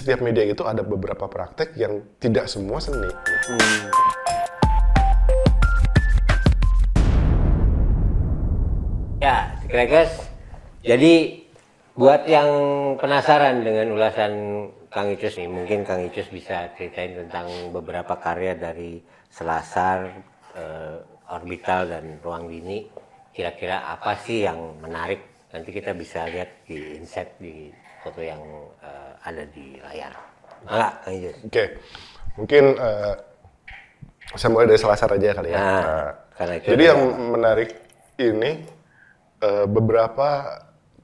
setiap media itu ada beberapa praktek yang tidak semua seni. Ya, Gregers. Jadi buat yang penasaran dengan ulasan Kang Icus nih, mungkin Kang Icus bisa ceritain tentang beberapa karya dari Selasar, eh, Orbital dan Ruang Dini. Kira-kira apa sih yang menarik? Nanti kita bisa lihat di inset di foto yang eh, ada di layar. Enggak, Icus? Oke, mungkin eh, saya mulai dari Selasar aja kali ya. Nah, Nah, karena itu jadi yang menarik ini eh, beberapa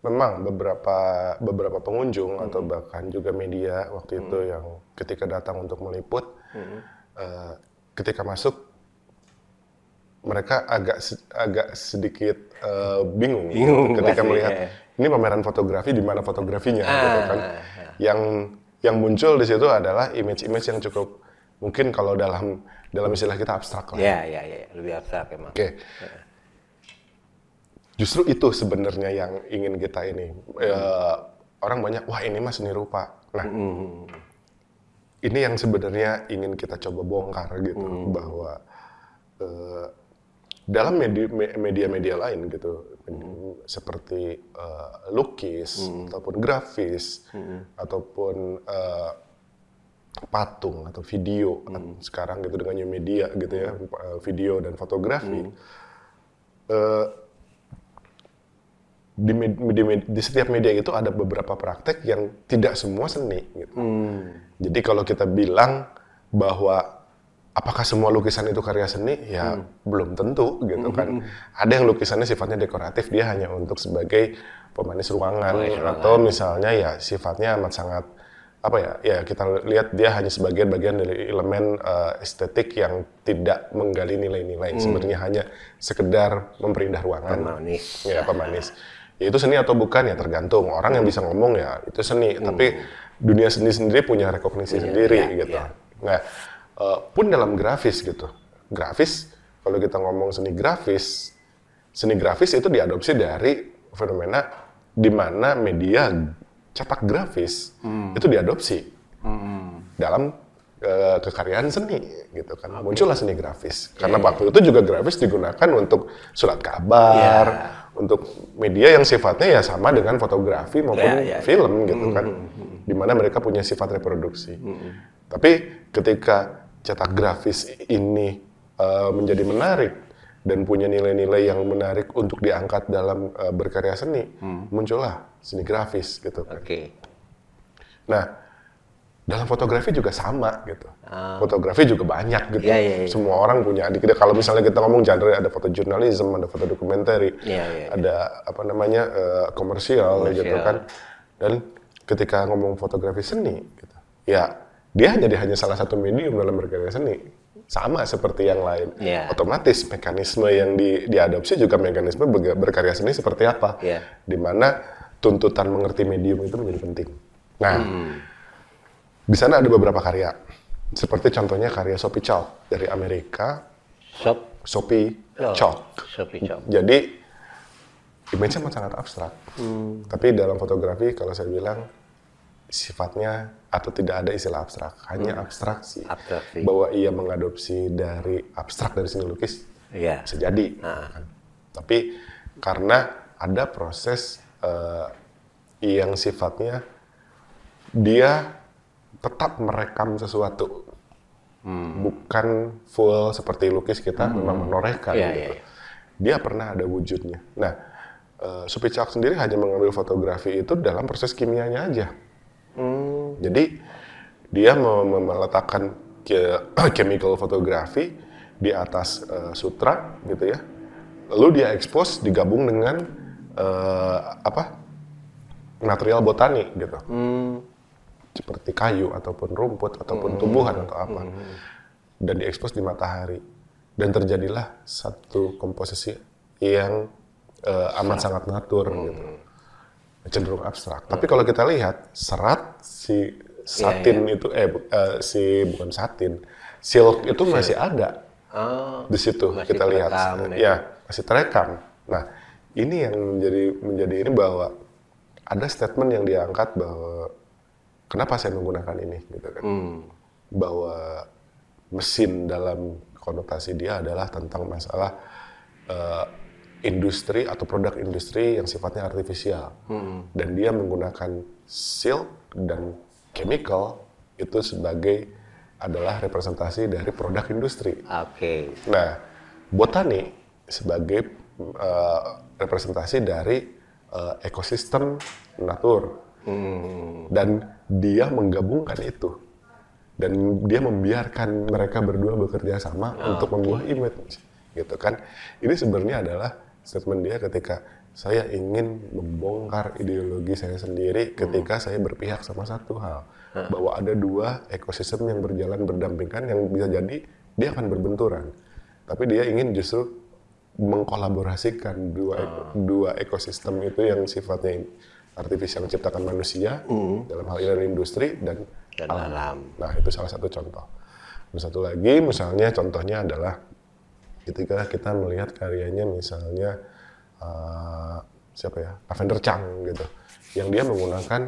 memang beberapa beberapa pengunjung atau bahkan juga media waktu itu yang ketika datang untuk meliput eh, ketika masuk mereka agak agak sedikit eh, bingung, Bingung ketika melihat ya. Ini pameran fotografi di mana fotografinya Ah, gitu kan yang yang muncul di situ adalah image-image yang cukup mungkin kalau dalam dalam istilah kita abstrak lah. Ya, ya, ya, lebih abstrak emang. Oke. Justru itu sebenarnya yang ingin kita ini. Eh, orang banyak, wah ini mah seni rupa. Nah, ini yang sebenarnya ingin kita coba bongkar gitu bahwa eh, dalam medi- me- media-media lain gitu, seperti eh, lukis ataupun grafis ataupun eh, patung atau video sekarang gitu dengan new media gitu ya eh, video dan fotografi. Eh, di, med- di, med- di setiap media itu ada beberapa praktek yang tidak semua seni gitu. Jadi kalau kita bilang bahwa apakah semua lukisan itu karya seni? Ya belum tentu gitu kan. Ada yang lukisannya sifatnya dekoratif dia hanya untuk sebagai pemanis ruangan. Pemanis ruangan. atau misalnya ya sifatnya amat sangat apa ya ya kita lihat dia hanya sebagian bagian dari elemen eh, estetik yang tidak menggali nilai-nilai. Sebenarnya hanya sekedar memperindah ruangan. Pemanis. ya pemanis. Ya itu seni atau bukan? Ya tergantung. Orang yang bisa ngomong ya itu seni. Tapi dunia seni sendiri punya rekognisi sendiri iya, gitu. iya. nah eh, pun dalam grafis gitu. Grafis kalau kita ngomong seni grafis seni grafis itu diadopsi dari fenomena di mana media cetak grafis. Itu diadopsi dalam eh, kekaryaan seni gitu kan. Muncullah seni grafis. Karena waktu itu juga grafis digunakan untuk surat kabar Iya. untuk media yang sifatnya ya sama dengan fotografi maupun iya, iya. film gitu kan. Di mana mereka punya sifat reproduksi. Tapi ketika cetak grafis ini eh, menjadi menarik dan punya nilai-nilai yang menarik untuk diangkat dalam eh, berkarya seni muncullah seni grafis gitu kan Oke. Nah, dalam fotografi juga sama gitu. Ah. Fotografi juga banyak gitu. Iya, iya, iya. Semua orang punya. Adik kalau misalnya kita ngomong genre ada foto jurnalisme, ada foto dokumenter, Iya, iya, iya. ada apa namanya eh, komersial, gitu Komersial. kan. Dan ketika ngomong fotografi seni, gitu, ya dia hanya hanya salah satu medium dalam berkarya seni. Sama seperti yang lain. Iya. Otomatis mekanisme yang di, diadopsi juga mekanisme berkarya seni seperti apa. Iya. Di mana tuntutan mengerti medium itu menjadi penting. Nah, di sana ada beberapa karya. Seperti contohnya karya Sophie Chalk dari Amerika. Shop. Sophie Oh, Chalk. Jadi, image-nya sangat abstrak. Tapi dalam fotografi, kalau saya bilang, sifatnya atau tidak ada istilah abstrak. Hanya abstraksi. Abstraksi. Bahwa ia mengadopsi dari abstrak dari seni lukis, Iya. bisa jadi. kan. Tapi karena ada proses eh, yang sifatnya dia tetap merekam sesuatu, bukan full seperti lukis kita memang menorehkan. Iya, gitu. iya, iya. Dia pernah ada wujudnya. Nah, uh, Sophie Chalk sendiri hanya mengambil fotografi itu dalam proses kimianya aja. Jadi dia me- me- meletakkan ke- chemical fotografi di atas eh, sutra gitu ya. Lalu dia expose digabung dengan eh, apa? material botani gitu. Seperti kayu ataupun rumput ataupun tumbuhan atau apa. Dan diekspos di matahari. Dan terjadilah satu komposisi yang eh, amat sangat natur gitu cenderung abstrak. Tapi kalau kita lihat serat si satin itu eh, bu- eh, si bukan satin, silk itu masih ada Oh, di situ Masih kita lihat. ya. Ya, masih terekam. Nah, ini yang menjadi menjadi ini bahwa ada statement yang diangkat bahwa kenapa saya menggunakan ini gitu kan Hmm. bahwa mesin dalam konotasi dia adalah tentang masalah eh, industri atau produk industri yang sifatnya artifisial dan dia menggunakan silk dan chemical itu sebagai adalah representasi dari produk industri. Oke. Nah, botani sebagai eh, representasi dari eh, ekosistem natur Hmm. dan dia menggabungkan itu dan dia membiarkan mereka berdua bekerja sama untuk membuat image gitu kan ini sebenarnya adalah statement dia ketika saya ingin membongkar ideologi saya sendiri ketika saya berpihak sama satu hal. Bahwa ada dua ekosistem yang berjalan berdampingan yang bisa jadi dia akan berbenturan. Tapi dia ingin justru mengkolaborasikan dua dua ekosistem itu yang sifatnya artifisial yang diciptakan manusia dalam hal ini industri dan, Dan alam. Nah itu salah satu contoh. Dan satu lagi misalnya contohnya adalah ketika kita melihat karyanya misalnya eh, siapa ya? Lavender Chang gitu, yang dia menggunakan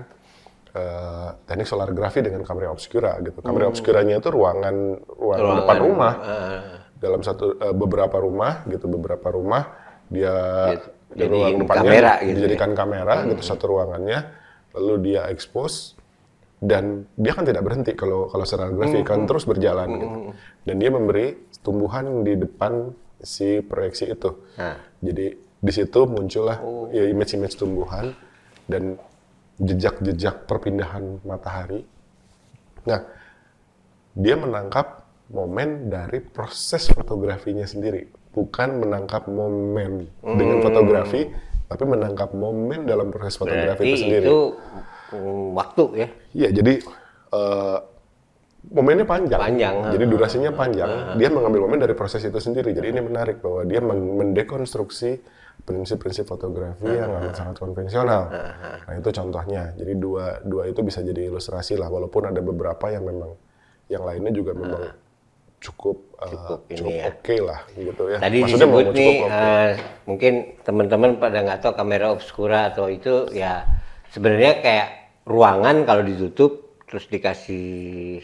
eh, teknik solar grafi dengan kamera obscura gitu. Kamera obscuranya itu ruangan ruangan, depan rumah. Eh, dalam satu eh, beberapa rumah gitu beberapa rumah dia di Jadiin ruang depannya kamera gitu ya. dijadikan kamera gitu satu ruangannya. Lalu dia expose dan dia kan tidak berhenti kalau kalau secara grafik kan terus berjalan gitu. Dan dia memberi tumbuhan di depan si proyeksi itu. Nah. jadi di situ muncullah ya image-image tumbuhan dan jejak-jejak perpindahan matahari. Nah dia menangkap momen dari proses fotografinya sendiri, bukan menangkap momen dengan fotografi, tapi menangkap momen dalam proses fotografi berarti itu sendiri. itu mm, waktu ya. Iya, jadi eh, momennya panjang. Panjang, Jadi durasinya panjang. Dia mengambil momen dari proses itu sendiri. Jadi ini menarik bahwa dia men- mendekonstruksi prinsip-prinsip fotografi yang amat sangat konvensional. Nah itu contohnya. Jadi dua dua itu bisa jadi ilustrasi lah. Walaupun ada beberapa yang memang yang lainnya juga memang cukup eh, Cukup ini cukup ya. oke lah gitu ya. Tadi Maksudnya disebut nih, cukup oke. eh, mungkin teman-teman pada nggak tahu kamera obscura atau itu ya sebenarnya kayak ruangan kalau ditutup terus dikasih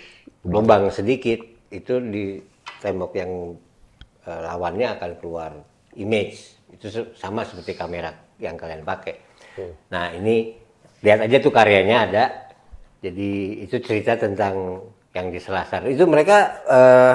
lubang sedikit itu di tembok yang eh, lawannya akan keluar image itu sama seperti kamera yang kalian pakai. Nah ini lihat aja tuh karyanya ada. Jadi itu cerita tentang yang di Selasar. Itu mereka eh,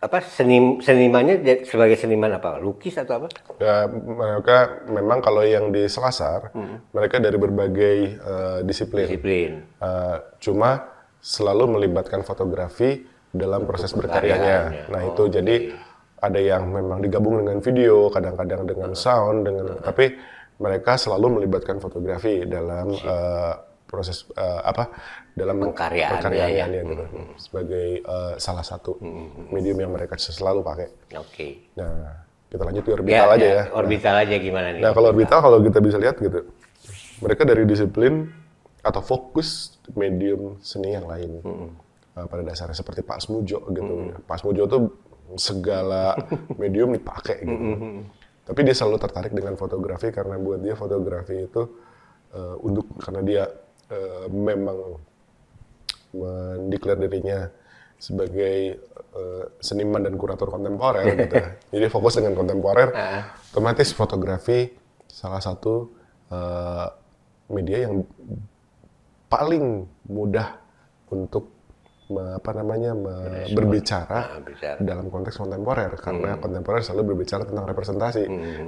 apa seni senimannya sebagai seniman apa? Lukis atau apa? Ya, mereka memang kalau yang di Selasar, mereka dari berbagai eh, disiplin. disiplin. Eh, cuma selalu melibatkan fotografi dalam proses berkaryanya. Nah itu jadi ada yang memang digabung dengan video, kadang-kadang dengan sound, dengan tapi mereka selalu melibatkan fotografi dalam eh, proses eh, apa dalam Pengkaryaannya perkaryaannya gitu sebagai eh, salah satu medium yang mereka selalu pakai. oke Nah kita lanjut ke orbital aja ya. orbital aja gimana nih Nah, kalau orbital kalau kita bisa lihat gitu, mereka dari disiplin atau fokus medium seni yang lain. Uh, pada dasarnya seperti Pak Smujo gitu. Pak Smujo tuh segala medium dipakai gitu. Tapi dia selalu tertarik dengan fotografi karena buat dia fotografi itu uh, untuk karena dia uh, memang mendeklar dirinya sebagai eh, seniman dan kurator kontemporer gitu. Jadi fokus dengan kontemporer, otomatis fotografi salah satu eh, media yang paling mudah untuk me- apa namanya me- berbicara Nah, bicara. dalam konteks kontemporer. Karena kontemporer selalu berbicara tentang representasi.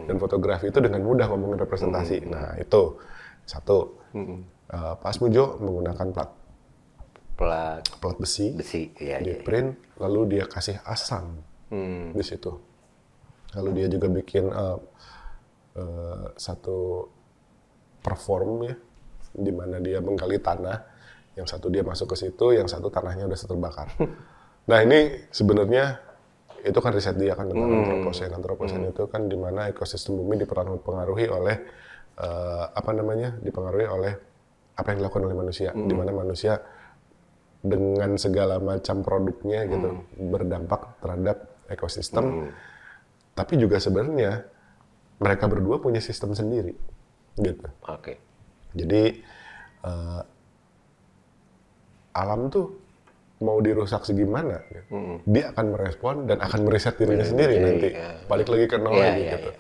Dan fotografi itu dengan mudah ngomongin representasi. Nah itu. Satu. Eh, Pak Asmujo menggunakan plat plat plat besi, besi ya, di ya. print, lalu dia kasih asam Hmm. di situ. Lalu dia juga bikin eh, eh, satu perform ya, di mana dia menggali tanah. Yang satu dia masuk ke situ, yang satu tanahnya udah terbakar. nah ini sebenarnya itu kan riset dia kan tentang antroposen. Antroposen itu kan di mana ekosistem bumi dipengaruhi oleh eh, apa namanya? dipengaruhi oleh apa yang dilakukan oleh manusia. Di mana manusia dengan segala macam produknya gitu berdampak terhadap ekosistem. Tapi juga sebenarnya mereka berdua punya sistem sendiri gitu. oke Jadi eh, alam tuh mau dirusak segimana, gitu. dia akan merespon dan akan meriset dirinya sendiri Jadi, nanti. ya. Balik lagi ke nol Iya, lagi iya, gitu. iya.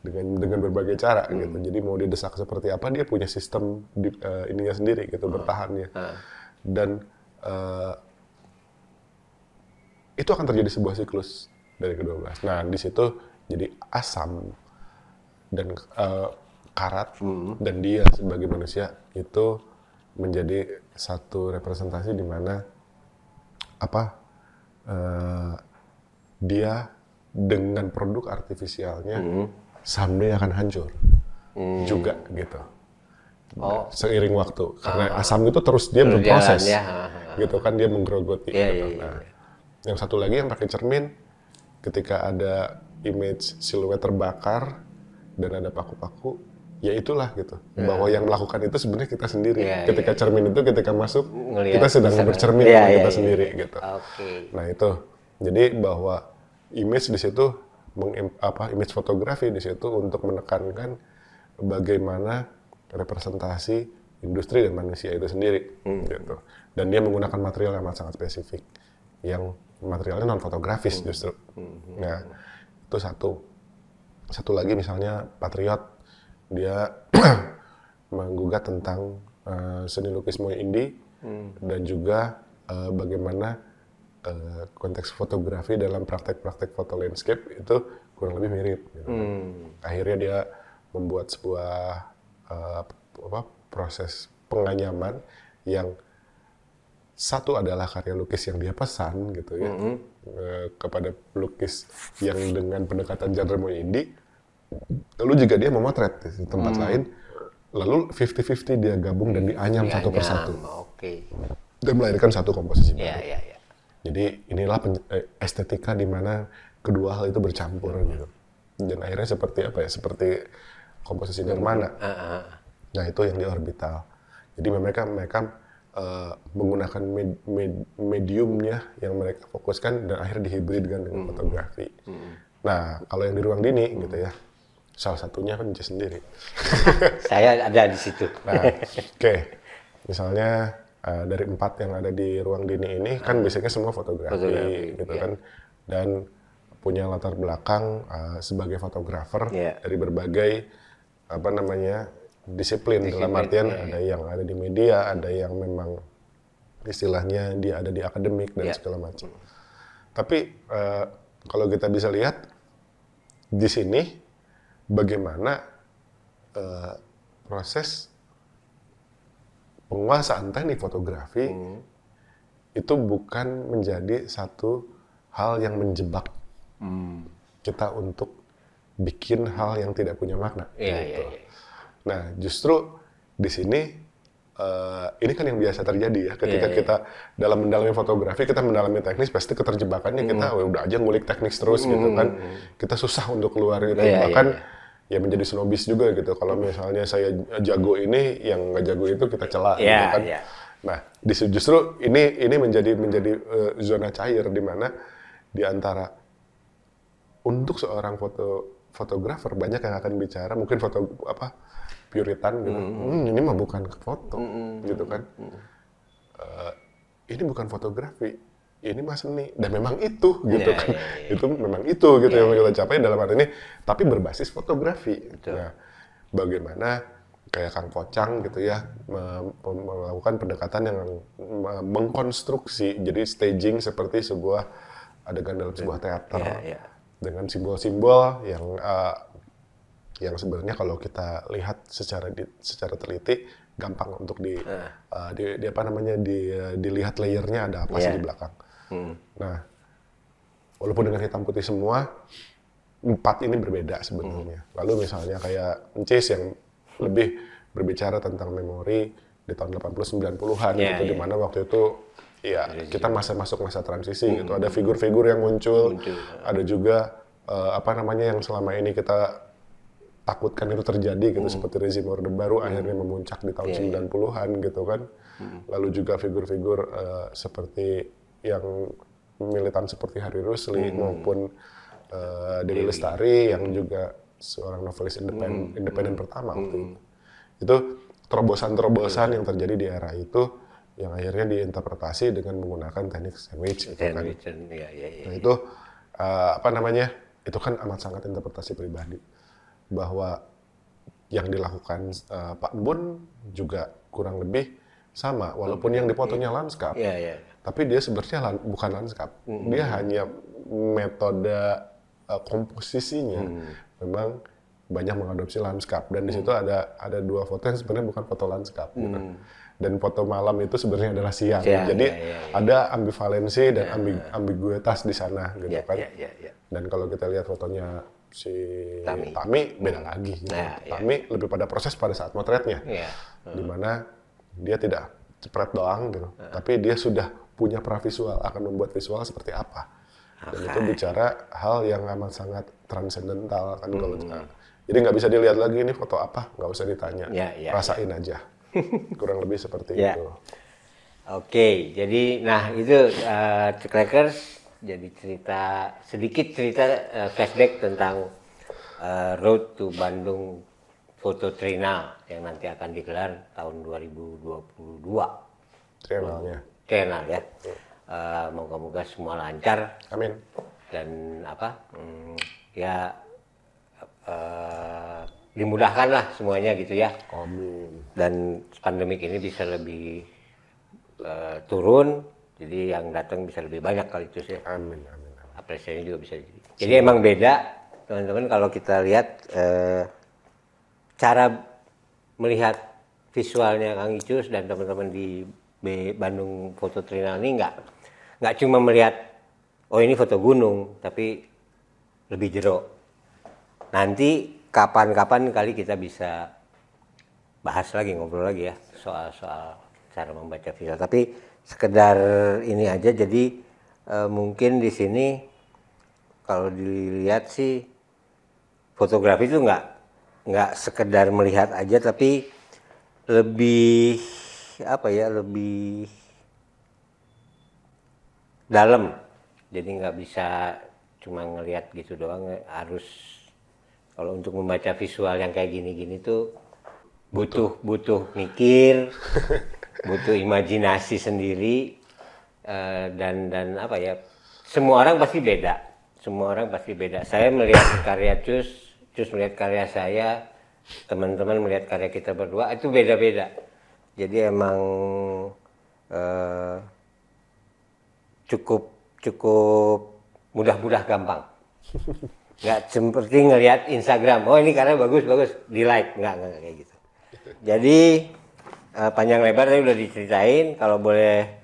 Dengan dengan berbagai cara gitu. Jadi mau didesak seperti apa dia punya sistem di, eh, ininya sendiri gitu bertahannya. Dan eh, itu akan terjadi sebuah siklus dari ke-12. Nah, di situ jadi asam dan eh, karat dan dia sebagai manusia itu menjadi satu representasi di mana apa eh, dia dengan produk artifisialnya someday akan hancur juga gitu. Oh. Seiring waktu karena asam itu terus dia Terus berproses ya. Ha, ha, gitu kan dia menggerogoti Iya, gitu. iya, iya, Nah, yang satu lagi yang pakai cermin ketika ada image siluet terbakar dan ada paku-paku ya itulah gitu bahwa yang melakukan itu sebenarnya kita sendiri Iya, ketika cermin itu ketika masuk Ngelihat kita sedang bisa- bercermin Iya, iya, kita iya. sendiri gitu Oke. nah itu jadi bahwa image di situ mengim- apa image fotografi di situ untuk menekankan bagaimana representasi industri dan manusia itu sendiri gitu. Dan dia menggunakan material yang sangat spesifik yang materialnya non fotografis justru. Nah itu satu. Satu lagi misalnya patriot dia menggugat tentang eh, seni lukisme indie dan juga eh, bagaimana eh, konteks fotografi dalam praktek-praktek foto landscape itu kurang lebih mirip. gitu. Akhirnya dia membuat sebuah eh, apa, proses penganyaman yang satu adalah karya lukis yang dia pesan gitu ya eh, kepada pelukis yang dengan pendekatan genre indie lalu juga dia memotret di tempat lain lalu 50-50 dia gabung dan dianyam satu Dianyam, persatu Oke. dan melahirkan satu komposisi Iya, baru. iya, iya. Jadi inilah eh, estetika di mana kedua hal itu bercampur gitu. Dan akhirnya seperti apa ya? Seperti komposisi nirmana. Ah, ah. Nah itu yang di orbital. Jadi mereka mereka eh, menggunakan med- med- mediumnya yang mereka fokuskan dan akhirnya dihibridkan dengan fotografi. Nah kalau yang di ruang dini gitu ya, salah satunya kan sendiri. Saya ada di situ. Nah, oke. Misalnya eh, dari empat yang ada di ruang dini ini kan basicnya semua fotografi, Fotografi, gitu iya. kan. Dan punya latar belakang eh, sebagai fotografer Iya. dari berbagai apa namanya disiplin, dalam Disiplin, artian iya, ada yang ada di media, ada yang memang istilahnya dia ada di akademik dan Iya. segala macam. Tapi eh, kalau kita bisa lihat di sini bagaimana eh, proses penguasaan teknik fotografi itu bukan menjadi satu hal yang menjebak kita untuk bikin hal yang tidak punya makna. Iya, gitu. iya, iya. Nah, justru di sini eh, ini kan yang biasa terjadi ya ketika Iya, iya. kita dalam mendalami fotografi kita mendalami teknis pasti keterjebakannya kita Hmm. "Wah, udah aja ngulik teknis terus gitu kan kita susah untuk keluar gitu Iya, iya, bahkan ya menjadi snobis juga gitu. Kalau misalnya saya jago ini yang nggak jago itu kita celah gitu Iya, kan. iya. nah justru ini ini menjadi menjadi eh, zona cair di mana di antara untuk seorang foto fotografer banyak yang akan bicara mungkin foto apa puritan gitu. "Hmm, ini mah bukan foto gitu kan. Eh, ini bukan fotografi ini mah seni dan memang itu gitu Iya, kan iya, iya. itu memang itu gitu yang kita capai dalam arti ini tapi berbasis fotografi nah bagaimana kayak Kang Pocang gitu ya me- me- melakukan pendekatan yang me- mengkonstruksi jadi staging seperti sebuah adegan dalam sebuah teater Iya, iya. dengan simbol-simbol yang eh, yang sebenarnya kalau kita lihat secara di- secara teliti gampang untuk di, eh, di, di apa namanya di, eh, dilihat layernya ada apa sih Iya. di belakang. Hmm. Nah, walaupun dengan hitam putih semua, empat ini berbeda sebenarnya. Lalu misalnya kayak Encis yang lebih berbicara tentang memori di tahun 80-90-an Iya, gitu, iya. di mana waktu itu ya kita masa masuk masa transisi gitu. Ada figur-figur yang muncul, Muncul, ada juga eh, apa namanya yang selama ini kita takutkan itu terjadi gitu seperti rezim orde baru akhirnya memuncak di tahun 90-an gitu kan. Lalu juga figur-figur eh, seperti yang militan seperti Hari Rusli maupun eh, Dewi Lestari yang juga seorang novelis independen independen pertama waktu itu. Itu terobosan-terobosan yang terjadi di era itu yang akhirnya diinterpretasi dengan menggunakan teknik sandwich gitu kan. Ya, ya, ya. Nah, itu uh, apa namanya? Itu kan amat sangat interpretasi pribadi bahwa yang dilakukan uh, Pak Bun juga kurang lebih sama walaupun yang dipotonya lanskap. Iya, iya. Tapi dia sebenarnya lan- bukan lanskap. Dia hanya metode uh, komposisinya memang banyak mengadopsi lanskap dan di situ ada ada dua foto yang sebenarnya bukan foto lanskap gitu. Dan foto malam itu sebenarnya adalah siang. Siang, Jadi ya, ya, ya. ada ambivalensi dan ambi- ambiguitas di sana gitu Iya, kan. iya, iya, iya. Dan kalau kita lihat fotonya si Tami. Tami, beda lagi. Gitu. Nah, iya. Tami lebih pada proses pada saat motretnya, Iya. di mana dia tidak cepret doang gitu, tapi dia sudah punya pravisual akan membuat visual seperti apa. Dan itu bicara hal yang amat sangat transendental kan kalau jadi nggak bisa dilihat lagi ini foto apa, nggak usah ditanya, Ya, ya, rasain aja. Kurang lebih seperti Ya. itu. Oke, jadi nah itu uh, Crackers jadi cerita sedikit cerita uh, flashback tentang uh, Road to Bandung Foto Trina yang nanti akan digelar tahun 2022. Triangelnya. Trienal ya. Uh, Moga-moga semua lancar Amin. dan apa hmm, ya uh, dimudahkan lah semuanya gitu ya Amin. dan pandemik ini bisa lebih eh, turun jadi yang datang bisa lebih banyak kali itu sih Amin. Amin. amin. apresiasinya juga bisa jadi jadi emang beda teman-teman kalau kita lihat eh, cara melihat visualnya Kang Icus dan teman-teman di B Bandung Foto Trinal ini nggak nggak cuma melihat oh ini foto gunung tapi lebih jero nanti kapan-kapan kali kita bisa bahas lagi ngobrol lagi ya soal-soal cara membaca visual. Tapi sekedar ini aja jadi eh, mungkin di sini kalau dilihat sih fotografi itu nggak nggak sekedar melihat aja tapi lebih apa ya lebih dalam. Jadi nggak bisa cuma ngelihat gitu doang harus kalau untuk membaca visual yang kayak gini-gini tuh butuh butuh mikir butuh imajinasi sendiri eh, dan dan apa ya semua orang pasti beda. Semua orang pasti beda. Saya melihat karya Cus Cus melihat karya saya teman-teman melihat karya kita berdua itu beda-beda jadi emang eh, cukup cukup mudah-mudah gampang. Nggak seperti ngelihat Instagram oh ini karena bagus bagus. Di like. Nggak nggak kayak gitu. Jadi eh, panjang lebar tadi udah diceritain. Kalau boleh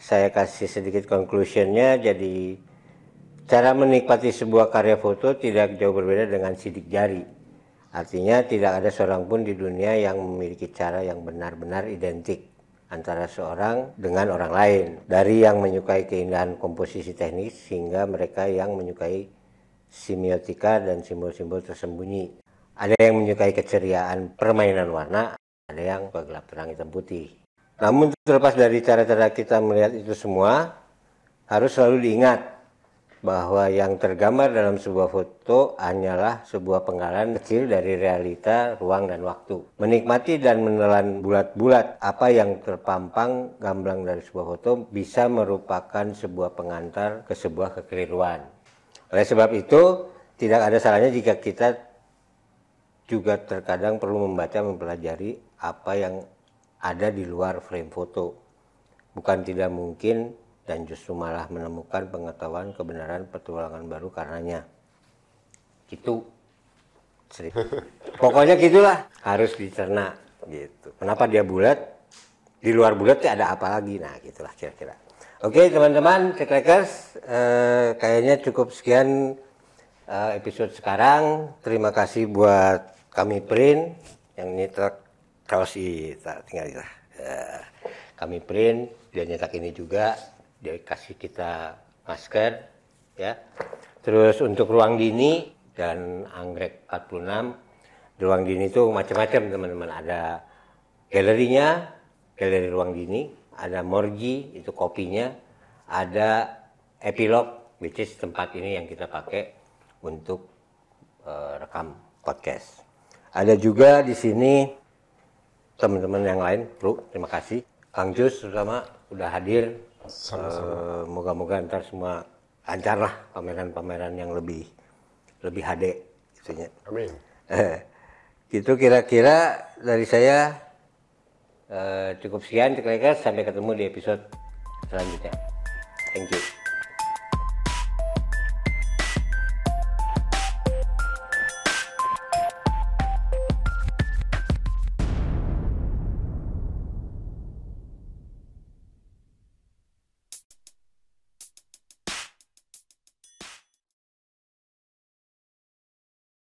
saya kasih sedikit conclusionnya jadi cara menikmati sebuah karya foto tidak jauh berbeda dengan sidik jari artinya tidak ada seorang pun di dunia yang memiliki cara yang benar-benar identik antara seorang dengan orang lain dari yang menyukai keindahan komposisi teknis hingga mereka yang menyukai semiotika dan simbol-simbol tersembunyi. Ada yang menyukai keceriaan permainan warna, ada yang gelap terang hitam putih. Namun terlepas dari cara-cara kita melihat itu semua, harus selalu diingat bahwa yang tergambar dalam sebuah foto hanyalah sebuah penggalan kecil dari realita, ruang, dan waktu. Menikmati dan menelan bulat-bulat apa yang terpampang gamblang dari sebuah foto bisa merupakan sebuah pengantar ke sebuah kekeliruan. Oleh sebab itu, tidak ada salahnya jika kita juga terkadang perlu membaca, mempelajari apa yang ada di luar frame foto. Bukan tidak mungkin dan justru malah menemukan pengetahuan kebenaran petualangan baru karenanya. Itu cerita. Pokoknya gitulah harus dicerna gitu. Kenapa dia bulat? Di luar bulat ada apa lagi? Nah, gitulah kira-kira. Oke, teman-teman, Cekrekers, eh, kayaknya cukup sekian eh, episode sekarang. Terima kasih buat kami print yang nyetak kaos tinggal kita. Eh, kami print, dia nyetak ini juga, dia kasih kita masker, ya. Terus untuk ruang dini dan anggrek 46, di ruang dini itu macam-macam teman-teman. Ada galerinya, galeri ruang dini, ada morgi itu kopinya, ada epilog which is tempat ini yang kita pakai untuk eh, rekam podcast. Ada juga di sini teman-teman yang lain, Bro, terima kasih. Kang Jus terutama udah hadir. Sama-sama. Eh, Moga-moga ntar semua lancar lah pameran-pameran yang lebih lebih HD itunya. Amin. Eh, gitu kira-kira dari saya eh, cukup sekian Ceklekas sampai ketemu di episode selanjutnya. Thank you.